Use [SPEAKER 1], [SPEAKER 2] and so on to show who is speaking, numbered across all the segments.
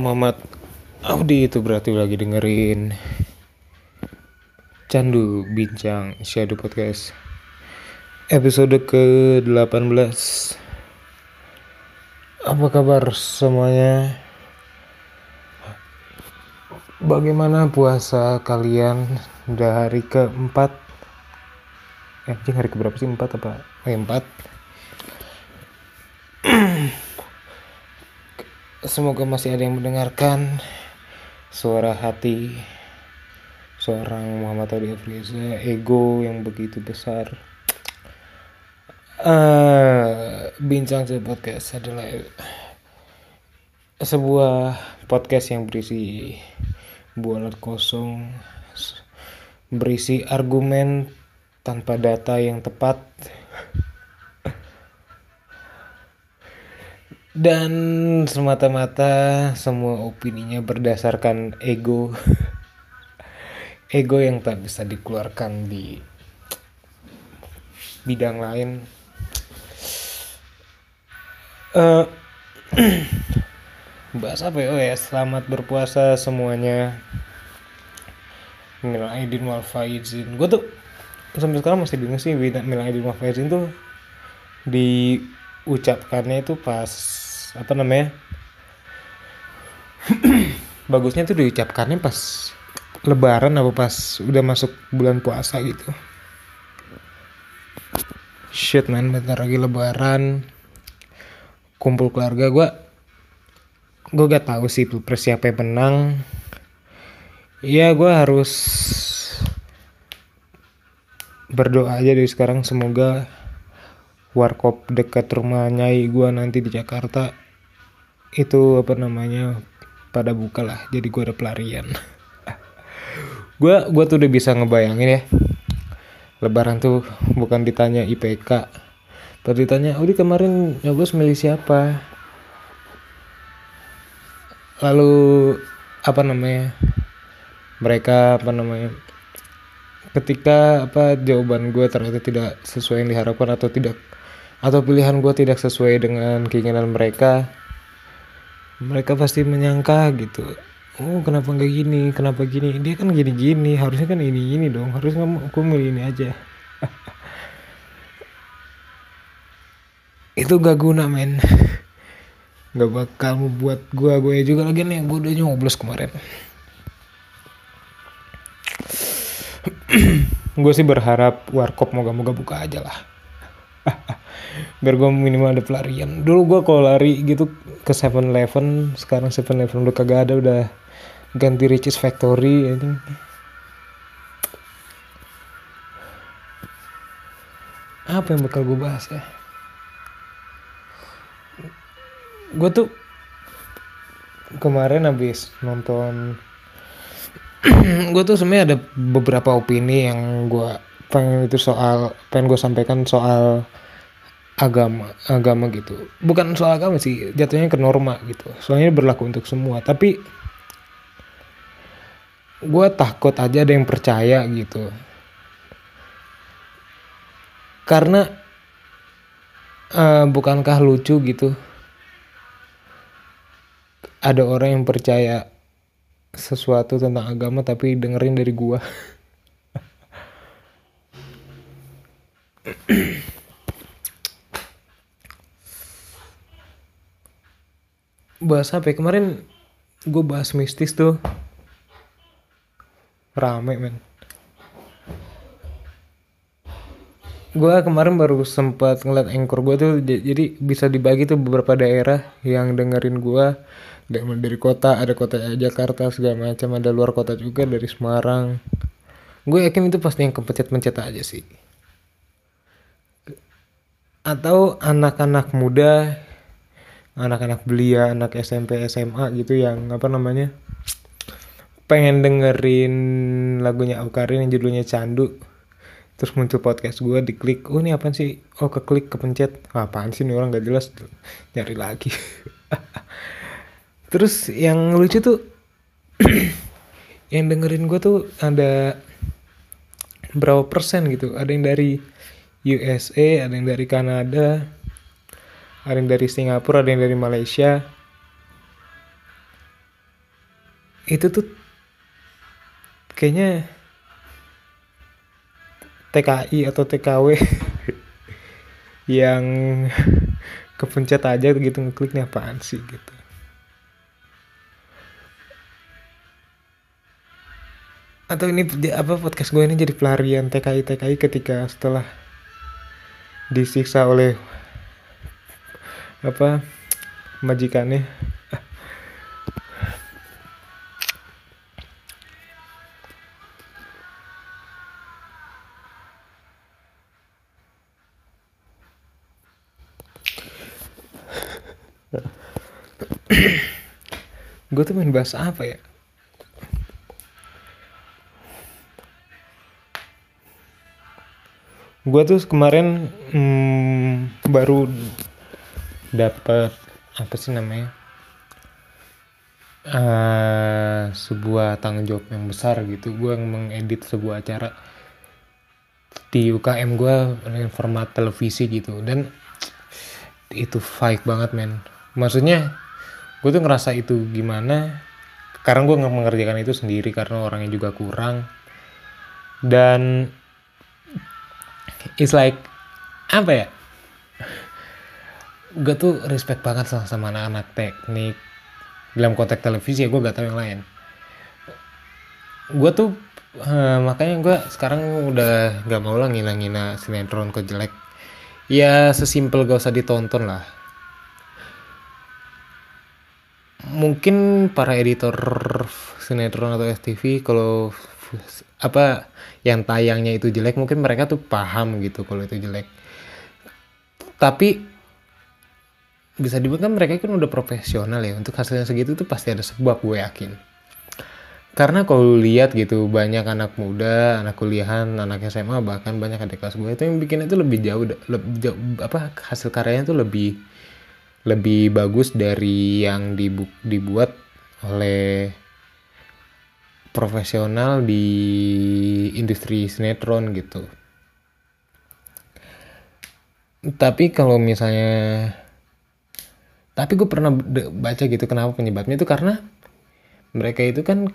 [SPEAKER 1] Muhammad Audi itu berarti lagi dengerin Candu Bincang Shadow Podcast episode ke-18 Apa kabar semuanya? Bagaimana puasa kalian udah hari keempat? Eh, hari keberapa sih? Empat apa? Eh, empat. Semoga masih ada yang mendengarkan suara hati seorang Muhammad Adi Afriza, ego yang begitu besar. Eh, Bincang Saya Podcast adalah sebuah podcast yang berisi bualat kosong, berisi argumen tanpa data yang tepat, dan semata-mata semua opininya berdasarkan ego. Ego yang tak bisa dikeluarkan di bidang lain. Eh, bahas apa ya oh ya selamat berpuasa semuanya. Minal aidin wal faizin. Gue tuh sampai sekarang masih bingung sih Minal aidin wal faizin tuh diucapkannya itu pas apa namanya? Bagusnya tuh diucapkannya pas lebaran apa pas udah masuk bulan puasa gitu. Shit man bentar lagi lebaran. Kumpul keluarga gue gue gak tahu sih pilpres siapa yang menang. Ya gue harus berdoa aja dari sekarang. Semoga warkop dekat rumah nyai gue nanti di Jakarta itu apa namanya pada buka lah. Jadi gue ada pelarian. Gue gue tuh udah bisa ngebayangin ya. Lebaran tuh bukan ditanya IPK tapi ditanya Udi kemarin nyoblos milih siapa? Lalu apa namanya mereka apa namanya ketika apa jawaban gue ternyata tidak sesuai yang diharapkan atau tidak atau pilihan gue tidak sesuai dengan keinginan mereka mereka pasti menyangka gitu oh kenapa nggak gini? Kenapa gini? Dia kan gini gini harusnya kan ini ini dong. Harusnya aku milih ini aja. Itu gak guna men. Nggak bakal membuat gua gue juga lagi nih. Gue udah nyoblos kemarin. Gue sih berharap warkop moga-moga buka aja lah biar gue minimal ada pelarian. Dulu gue kalau lari gitu ke 7-Eleven sekarang 7-Eleven udah kagak ada udah ganti Riches Factory ini apa yang bakal gue bahas ya? Gue tuh kemarin habis nonton gue tuh sebenarnya ada beberapa opini yang gue pengen itu soal pengen gue sampaikan soal agama agama gitu. Bukan soal agama sih jatuhnya ke norma gitu. Soalnya berlaku untuk semua. Tapi gue takut aja ada yang percaya gitu. Karena uh, bukankah lucu gitu? Ada orang yang percaya sesuatu tentang agama tapi dengerin dari gua bahas apa ya? kemarin gue bahas mistis tuh. Rame men. Gue kemarin baru sempat ngeliat anchor gue tuh jadi bisa dibagi tuh beberapa daerah yang dengerin gue dari kota ada kota Jakarta segala macam ada luar kota juga dari Semarang. Gue yakin itu pasti yang kepencet-pencet aja sih atau anak-anak muda anak-anak belia anak SMP SMA gitu yang apa namanya pengen dengerin lagunya Aukarin yang judulnya Candu. Terus muncul podcast gue diklik. Oh ini apa sih? Oh keklik kepencet. Apaan sih? Ini orang gak jelas. Nyari lagi. Terus yang lucu tuh yang dengerin gue tuh ada berapa persen gitu. Ada yang dari USA ada yang dari Kanada ada yang dari Singapura ada yang dari Malaysia. Itu tuh kayaknya TKI atau TKW yang kepencet aja gitu ngeklik nih apaan sih gitu. Atau ini apa podcast gue ini jadi pelarian TKI TKI ketika setelah disiksa oleh apa majikannya. Gue tuh main bahasa apa ya gue tuh kemarin hmm, baru dapat apa sih namanya? Uh, sebuah tanggung jawab yang besar gitu. Gue mengedit sebuah acara di UKM gue dengan format televisi gitu. Dan itu fight banget men. Maksudnya gue tuh ngerasa itu gimana? Karena gue nggak mengerjakan itu sendiri karena orangnya juga kurang. Dan it's like apa ya? Gue tuh respect banget sama, sama anak-anak teknik. Dalam konteks televisi ya gue gak tahu yang lain. Gue tuh uh, makanya gue sekarang udah gak mau lah ngina-ngina sinetron jelek. Ya sesimpel gak usah ditonton lah. Mungkin para editor sinetron atau FTV kalau apa yang tayangnya itu jelek mungkin mereka tuh paham gitu kalau itu jelek. Tapi bisa dibilang kan mereka kan udah profesional ya untuk hasilnya segitu tuh pasti ada sebab gue yakin. Karena kalau lihat gitu banyak anak muda anak kuliahan anak SMA bahkan banyak adik kelas gue itu yang bikin itu lebih jauh, lebih jauh apa hasil karyanya tuh lebih lebih bagus dari yang dibu dibuat oleh profesional di industri sinetron gitu. Tapi kalau misalnya tapi gue pernah baca gitu kenapa penyebabnya itu karena mereka itu kan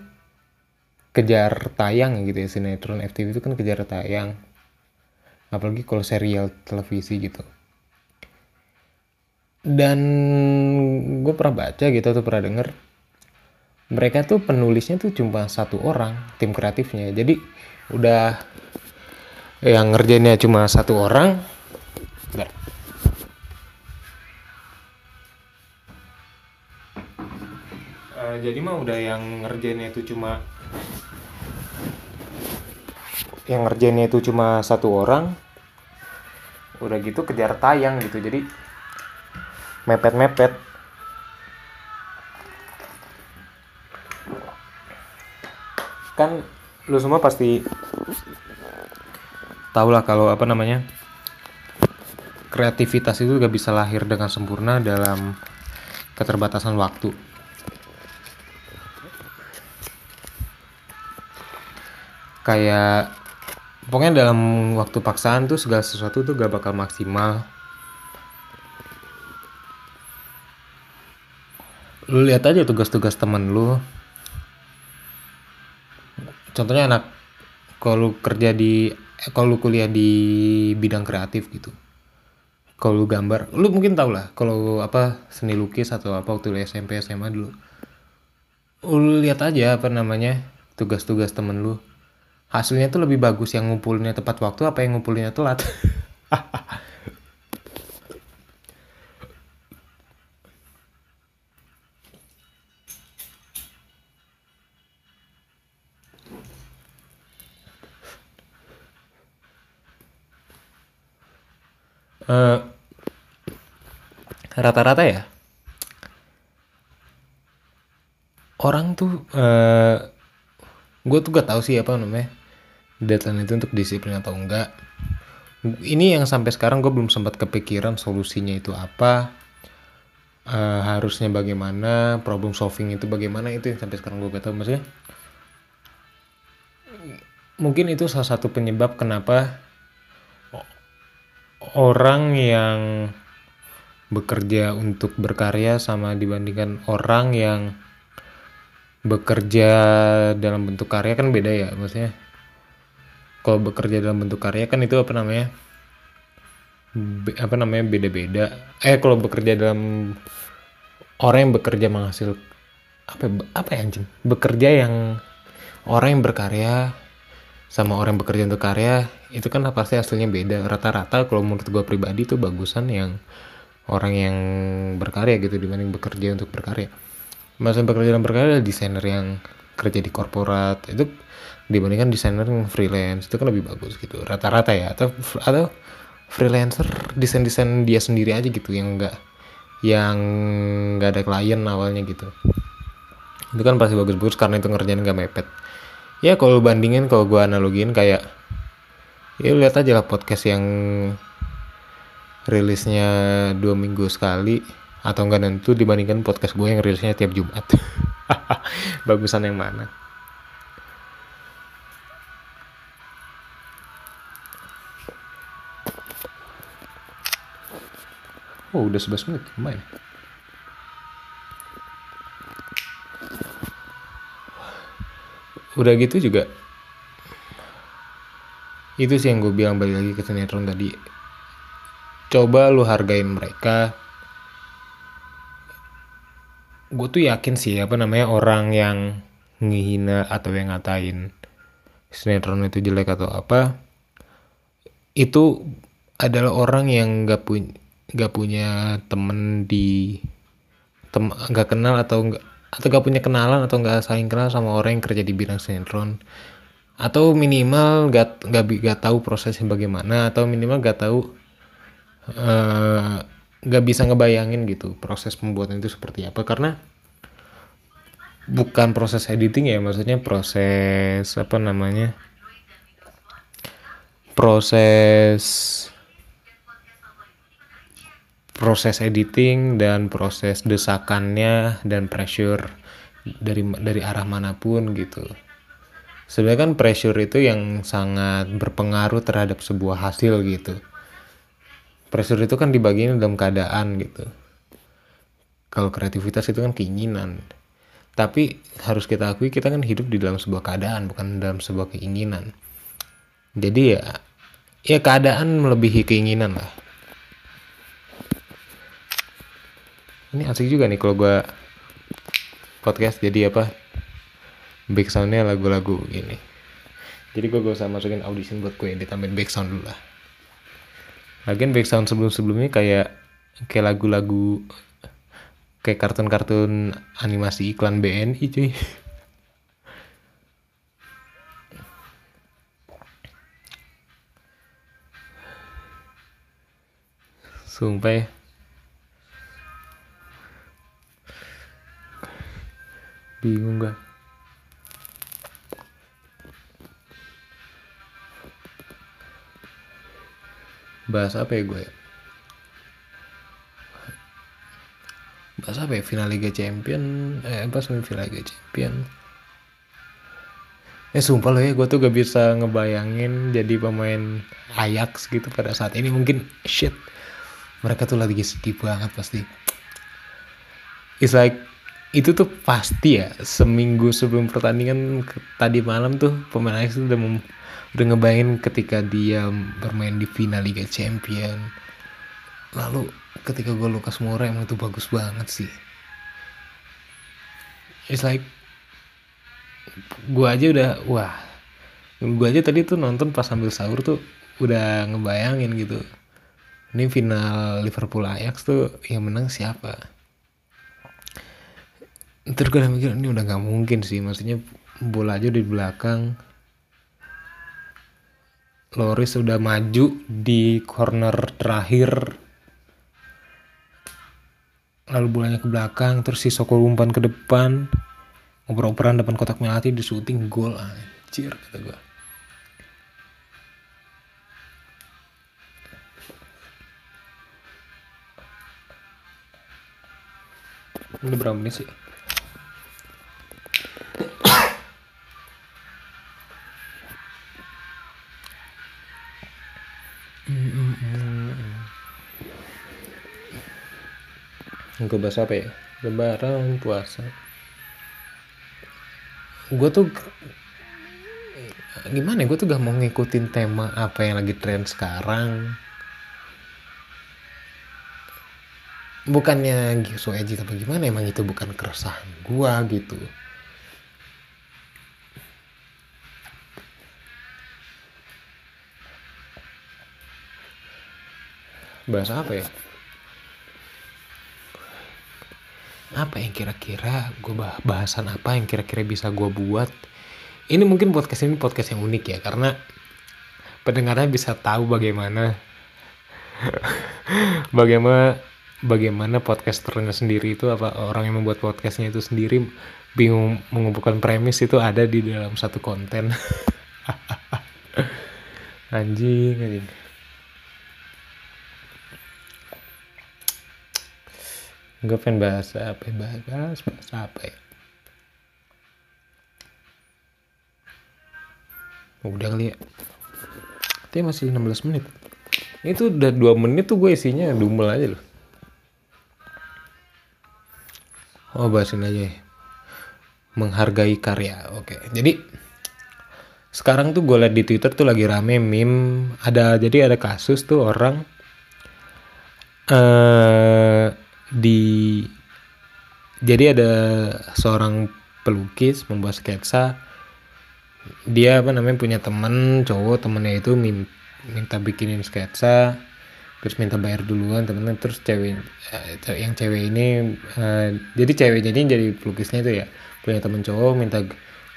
[SPEAKER 1] kejar tayang gitu ya sinetron FTV itu kan kejar tayang apalagi kalau serial televisi gitu dan gue pernah baca gitu atau pernah denger mereka tuh penulisnya tuh cuma satu orang tim kreatifnya. Jadi udah yang ngerjainnya cuma satu orang Bentar. Uh, jadi mah udah yang ngerjainnya itu cuma yang ngerjainnya itu cuma satu orang udah gitu kejar tayang gitu. Jadi mepet-mepet kan lu semua pasti tau lah kalau apa namanya kreativitas itu gak bisa lahir dengan sempurna dalam keterbatasan waktu. Kayak pokoknya dalam waktu paksaan tuh segala sesuatu tuh gak bakal maksimal. Lu lihat aja tugas-tugas temen lu contohnya anak kalau kerja di kalau kuliah di bidang kreatif gitu kalau lu gambar lu mungkin tau lah kalau apa seni lukis atau apa waktu SMP SMA dulu. Lu lihat aja apa namanya tugas-tugas temen lu. Hasilnya tuh lebih bagus yang ngumpulinnya tepat waktu apa yang ngumpulinnya telat eh, rata-rata ya? Orang tuh uh, eh, gue tuh gak tahu sih apa namanya deadline itu untuk disiplin atau enggak. Ini yang sampai sekarang gue belum sempat kepikiran solusinya itu apa uh, harusnya bagaimana problem solving itu bagaimana itu yang sampai sekarang gue gak tahu. Maksudnya mungkin itu salah satu penyebab kenapa orang yang bekerja untuk berkarya sama dibandingkan orang yang bekerja dalam bentuk karya kan beda ya maksudnya. Kalau bekerja dalam bentuk karya kan itu apa namanya? Be- apa namanya? Beda-beda. Eh kalau bekerja dalam orang yang bekerja menghasil apa ya, apa ya anjing? Bekerja yang orang yang berkarya sama orang yang bekerja untuk karya itu kan pasti hasilnya beda. Rata-rata kalau menurut gue pribadi tuh bagusan yang orang yang berkarya gitu dibanding bekerja untuk berkarya. Masa bekerja dalam berkarya adalah desainer yang kerja di korporat itu dibandingkan desainer yang freelance itu kan lebih bagus gitu. Rata-rata ya atau atau freelancer desain-desain dia sendiri aja gitu yang enggak yang nggak ada klien awalnya gitu. Itu kan pasti bagus-bagus karena itu ngerjain nggak mepet ya kalau bandingin kalau gue analogin kayak ya lihat aja lah podcast yang rilisnya dua minggu sekali atau enggak nentu dibandingkan podcast gue yang rilisnya tiap Jumat. Bagusan yang mana? Oh udah 11 menit lumayan udah gitu juga. Itu sih yang gue bilang balik lagi ke sinetron tadi. Coba lu hargain mereka. Gue tuh yakin sih apa namanya orang yang ngehina atau yang ngatain sinetron itu jelek atau apa itu adalah orang yang gak punya gak punya temen di tem gak kenal atau gak atau gak punya kenalan atau gak saling kenal sama orang yang kerja di bidang sinetron. Atau minimal gak gak, gak tahu prosesnya bagaimana atau minimal gak tahu uh, gak bisa ngebayangin gitu proses pembuatan itu seperti apa. Karena bukan proses editing ya maksudnya proses apa namanya proses proses editing dan proses desakannya dan pressure dari dari arah mana pun gitu. Sebenarnya kan pressure itu yang sangat berpengaruh terhadap sebuah hasil gitu. Pressure itu kan dibagiin dalam keadaan gitu. Kalau kreativitas itu kan keinginan. Tapi harus kita akui kita kan hidup di dalam sebuah keadaan bukan dalam sebuah keinginan. Jadi ya ya keadaan melebihi keinginan lah ini asik juga nih kalau gue podcast jadi apa backsoundnya lagu-lagu ini. Jadi gue gak usah masukin audition buat gue ditambahin backsound dulu lah. Lagian backsound sebelum-sebelumnya kayak kayak lagu-lagu kayak kartun-kartun animasi iklan BNI cuy. Sumpah ya bingung gak? Bahas apa ya gue bahas apa ya? Final Liga Champion eh apa semifinal Liga Champion? Eh sumpah loh ya gue tuh gak bisa ngebayangin jadi pemain Ajax gitu pada saat ini. Mungkin shit mereka tuh lagi sedih banget pasti. It's like itu tuh pasti ya seminggu sebelum pertandingan tadi malam tuh pemain Ajax udah mem, udah ngebayangin ketika dia bermain di final Liga Champion. Lalu ketika gue Lukas Moura emang itu bagus banget sih. It's like gue aja udah wah gue aja tadi tuh nonton pas sambil sahur tuh udah ngebayangin gitu. Ini final Liverpool Ajax tuh yang menang siapa terus gue mikir ini udah nggak mungkin sih. Maksudnya bola aja di belakang. Loris sudah maju di corner terakhir. Lalu bolanya ke belakang terus si Soko umpan ke depan. Oper-operan depan kotak melati di syuting gol anjir kata gue ini berapa menit sih gue bahas apa ya? Lebaran puasa. Gue tuh gimana ya? Gue tuh gak mau ngikutin tema apa yang lagi tren sekarang. Bukannya so edgy tapi gimana emang itu bukan keresahan gue gitu. Bahasa apa ya apa yang kira-kira gue bahasan apa yang kira-kira bisa gue buat? Ini mungkin podcast ini podcast yang unik ya karena pendengarnya bisa tahu bagaimana bagaimana bagaimana podcasternya sendiri itu apa orang yang membuat podcastnya itu sendiri bingung mengumpulkan premis itu ada di dalam satu konten. Anjing anjing gue pengen bahas apa ya? Bahas, bahas, apa ya? Udah kali ya. Tapi masih 16 menit. Itu udah 2 menit tuh gue isinya dumel aja loh. Oh bahasin aja ya. Menghargai karya oke. Jadi sekarang tuh gue liat di twitter tuh lagi rame meme. Ada jadi ada kasus tuh orang eh uh, di jadi ada seorang pelukis membuat sketsa. Dia apa namanya punya temen cowok temennya itu minta bikinin sketsa terus minta bayar duluan temennya terus cewek uh, yang cewek ini uh, jadi cewek jadi jadi pelukisnya itu ya punya temen cowok minta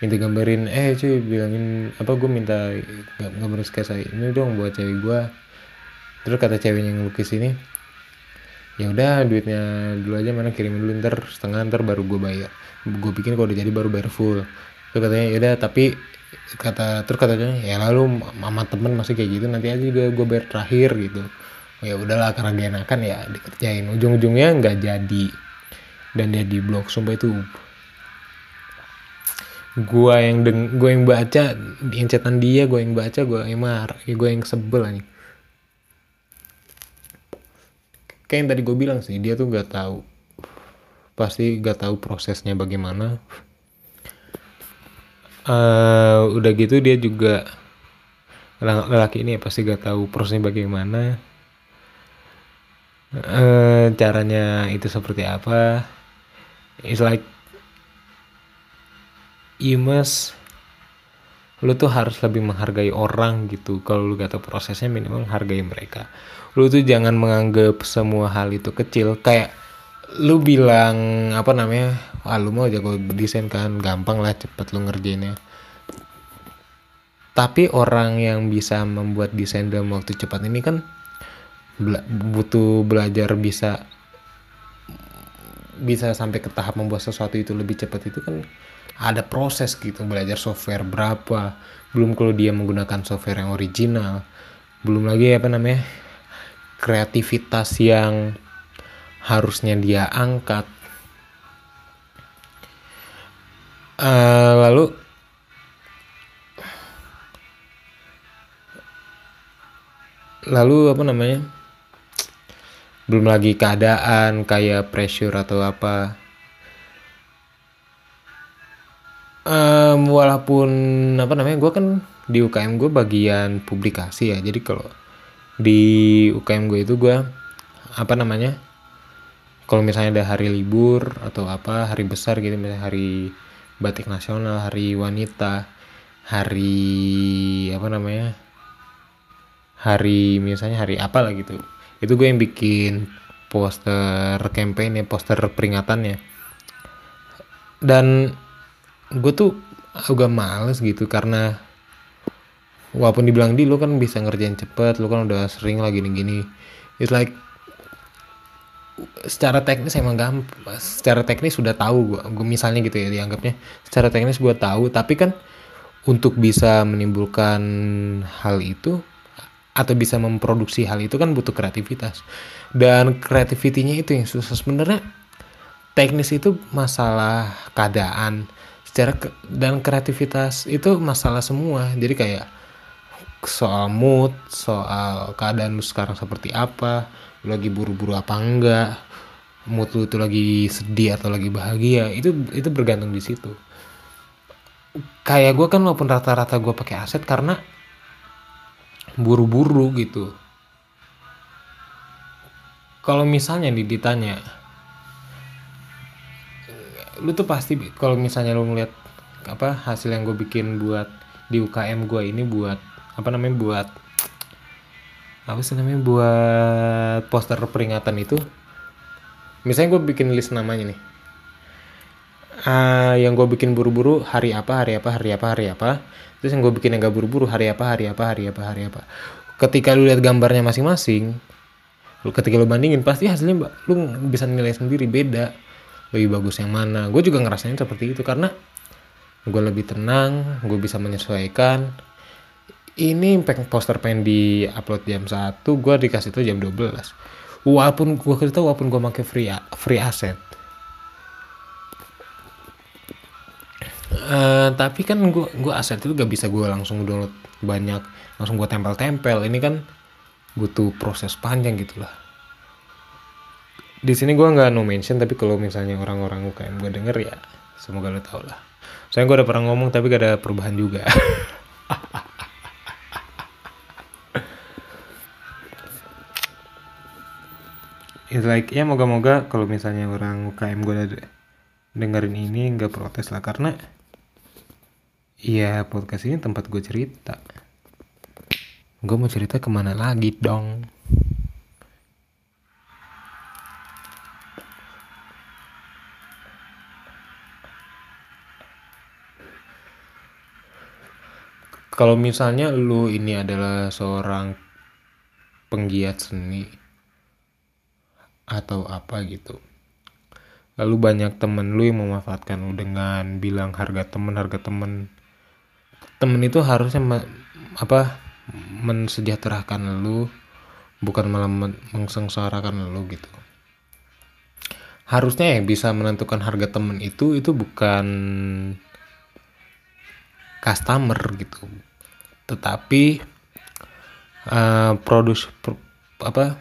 [SPEAKER 1] minta gambarin eh cuy bilangin apa gue minta gambarin sketsa ini dong buat cewek gue terus kata cewek yang lukis ini ya udah duitnya dulu aja mana kirimin dulu ntar setengah ntar baru gue bayar. Gue bikin kalau udah jadi baru bayar full. Terus katanya ya udah tapi kata terus katanya ya lalu mama temen masih kayak gitu nanti aja juga gue bayar terakhir gitu. Ya udahlah karena gak enakan ya dikerjain. Ujung-ujungnya nggak jadi. Dan dia di blog sumpah itu. Gue yang deng gue yang baca yang dia gue yang baca gue yang ya gue yang sebel nih kayak yang tadi gue bilang sih dia tuh gak tahu. Pasti gak tahu prosesnya bagaimana. Uh, udah gitu dia juga lelaki ini ya pasti gak tahu prosesnya bagaimana. Uh, caranya itu seperti apa. It's like you must lu tuh harus lebih menghargai orang gitu. Kalau lu gak tahu prosesnya minimal hargai mereka. Lu tuh jangan menganggap semua hal itu kecil. Kayak lu bilang apa namanya ah lu mau jago desain kan gampang lah cepet lu ngerjainnya. Tapi orang yang bisa membuat desain dalam waktu cepat ini kan butuh belajar bisa bisa sampai ke tahap membuat sesuatu itu lebih cepat itu kan ada proses gitu. Belajar software berapa belum kalau dia menggunakan software yang original belum lagi apa namanya kreativitas yang harusnya dia angkat. Uh, lalu lalu apa namanya belum lagi keadaan kayak pressure atau apa. Um, walaupun apa namanya gue kan di UKM gue bagian publikasi ya. Jadi kalau di UKM gue itu gue apa namanya kalau misalnya ada hari libur atau apa hari besar gitu misalnya hari batik nasional hari wanita hari apa namanya hari misalnya hari apa lah gitu itu gue yang bikin poster campaign ya poster peringatannya. Dan gue tuh agak males gitu karena walaupun dibilang di lu kan bisa ngerjain cepet lu kan udah sering lagi gini-gini. It's like secara teknis emang gampang. Secara teknis sudah tahu gue gue misalnya gitu ya dianggapnya. Secara teknis gue tahu tapi kan untuk bisa menimbulkan hal itu atau bisa memproduksi hal itu kan butuh kreativitas. Dan kreativitinya itu yang susah. Sebenarnya teknis itu masalah keadaan. Secara ke dan kreativitas itu masalah semua. Jadi kayak soal mood soal keadaan lu sekarang seperti apa lu lagi buru-buru apa enggak mood lu itu lagi sedih atau lagi bahagia itu itu bergantung di situ. Kayak gue kan walaupun rata-rata gue pakai aset karena buru-buru gitu. Kalau misalnya nih ditanya lu tuh pasti kalau misalnya lu ngeliat apa hasil yang gue bikin buat di UKM gue ini buat apa namanya buat apa sih namanya buat poster peringatan itu misalnya gue bikin list namanya nih. Uh, yang gue bikin buru-buru hari apa hari apa hari apa hari apa terus yang gue bikin yang gak buru-buru hari apa hari apa hari apa hari apa. Ketika lu lihat gambarnya masing-masing lu ketika lu bandingin pasti hasilnya lu bisa nilai sendiri beda. Lebih bagus yang mana. Gue juga ngerasain seperti itu karena gue lebih tenang gue bisa menyesuaikan. Ini poster pengen di upload jam 1 gue dikasih tuh jam 12 walaupun gue cerita walaupun gue pakai free free asset uh, tapi kan gue gue aset itu gak bisa gue langsung download banyak langsung gue tempel-tempel. Ini kan butuh proses panjang gitulah di sini gue nggak no mention tapi kalau misalnya orang-orang UKM gue denger ya semoga lo tau lah. Soalnya gue udah pernah ngomong tapi gak ada perubahan juga. It's like ya moga-moga kalau misalnya orang UKM gue dengerin ini nggak protes lah. Karena ya podcast ini tempat gue cerita. Gue mau cerita ke mana lagi dong. kalau misalnya lu ini adalah seorang penggiat seni atau apa gitu lalu banyak temen lu yang memanfaatkan lu dengan bilang harga temen harga temen temen itu harusnya apa mensejahterakan lu bukan malah mengsengsarakan lu gitu. Harusnya yang bisa menentukan harga temen itu itu bukan customer gitu. Tetapi uh, produs pro, apa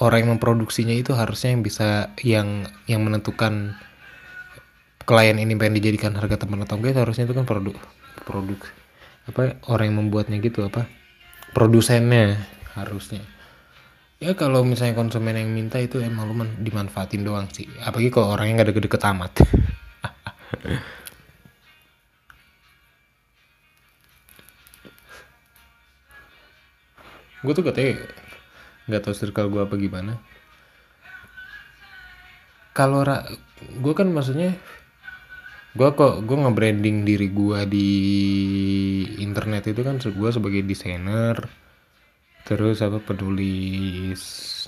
[SPEAKER 1] orang yang memproduksinya itu harusnya yang bisa yang yang menentukan klien ini pengen dijadikan harga teman atau enggak harusnya itu kan produk produk apa orang yang membuatnya gitu apa produsennya harusnya. Ya kalau misalnya konsumen yang minta itu emang lu dimanfaatin doang sih. Apalagi kalau orangnya nggak deket-deket amat. Gue tuh katanya nggak tahu circle gue apa gimana. Kalau gue kan maksudnya gue kok gue nge-branding diri gue di internet itu kan gue sebagai desainer terus apa penulis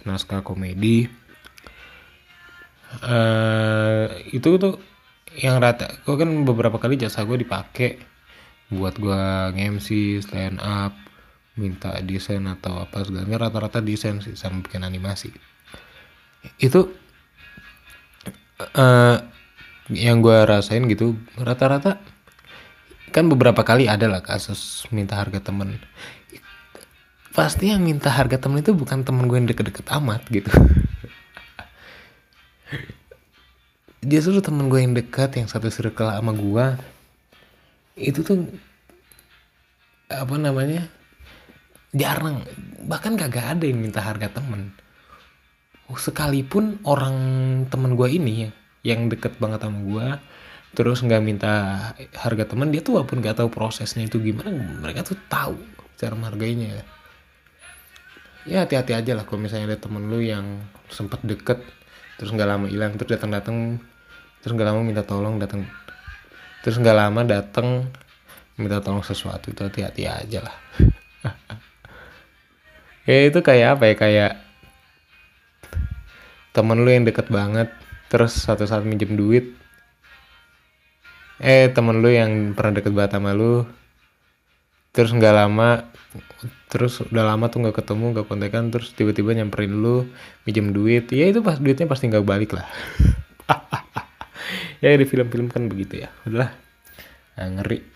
[SPEAKER 1] naskah komedi. Uh, itu tuh yang rata gue kan beberapa kali jasa gue dipakai buat gue nge-MC stand up minta desain atau apa segalanya rata-rata desain sih sama bikin animasi. Itu uh, yang gue rasain gitu rata-rata kan beberapa kali ada lah kasus minta harga temen. Pasti yang minta harga temen itu bukan temen gue yang deket-deket amat gitu. Justru temen gue yang dekat yang satu circle sama gue itu tuh apa namanya jarang. Bahkan kagak ada yang minta harga temen. Sekalipun orang temen gue ini ya yang deket banget sama gue terus nggak minta harga temen dia tuh walaupun nggak tahu prosesnya itu gimana mereka tuh tahu cara menghargainya. Ya hati-hati aja lah kalau misalnya ada temen lu yang sempet deket terus nggak lama hilang terus datang datang terus nggak lama minta tolong datang terus nggak lama datang minta tolong sesuatu itu hati-hati aja lah. Ya itu kayak apa ya kayak temen lu yang deket banget terus satu saat minjem duit eh temen lu yang pernah deket banget sama lu terus nggak lama terus udah lama tuh nggak ketemu nggak kontekan terus tiba-tiba nyamperin lu minjem duit. Ya itu pas duitnya pasti nggak balik lah. Ya di film-film kan begitu ya. Udahlah. Nah, ngeri.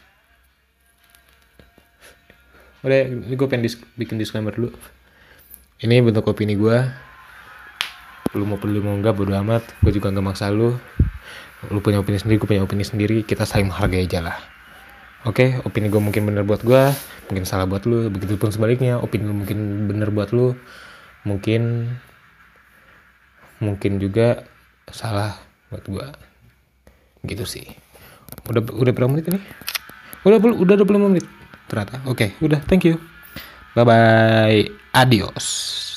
[SPEAKER 1] Udah gue pengen dis bikin disclaimer dulu. Ini bentuk opini gue lu mau peduli mau enggak bodo amat. Gue juga nggak maksa lu. Lu punya opini sendiri gue punya opini sendiri. Kita saling menghargai aja lah. Oke opini gue mungkin bener buat gue mungkin salah buat lu. Begitupun sebaliknya opini lu mungkin bener buat lu. Mungkin mungkin juga salah buat gue gitu sih. Udah udah berapa menit ini? Udah udah 20 menit. Ternyata. Oke udah. Thank you. Bye bye adios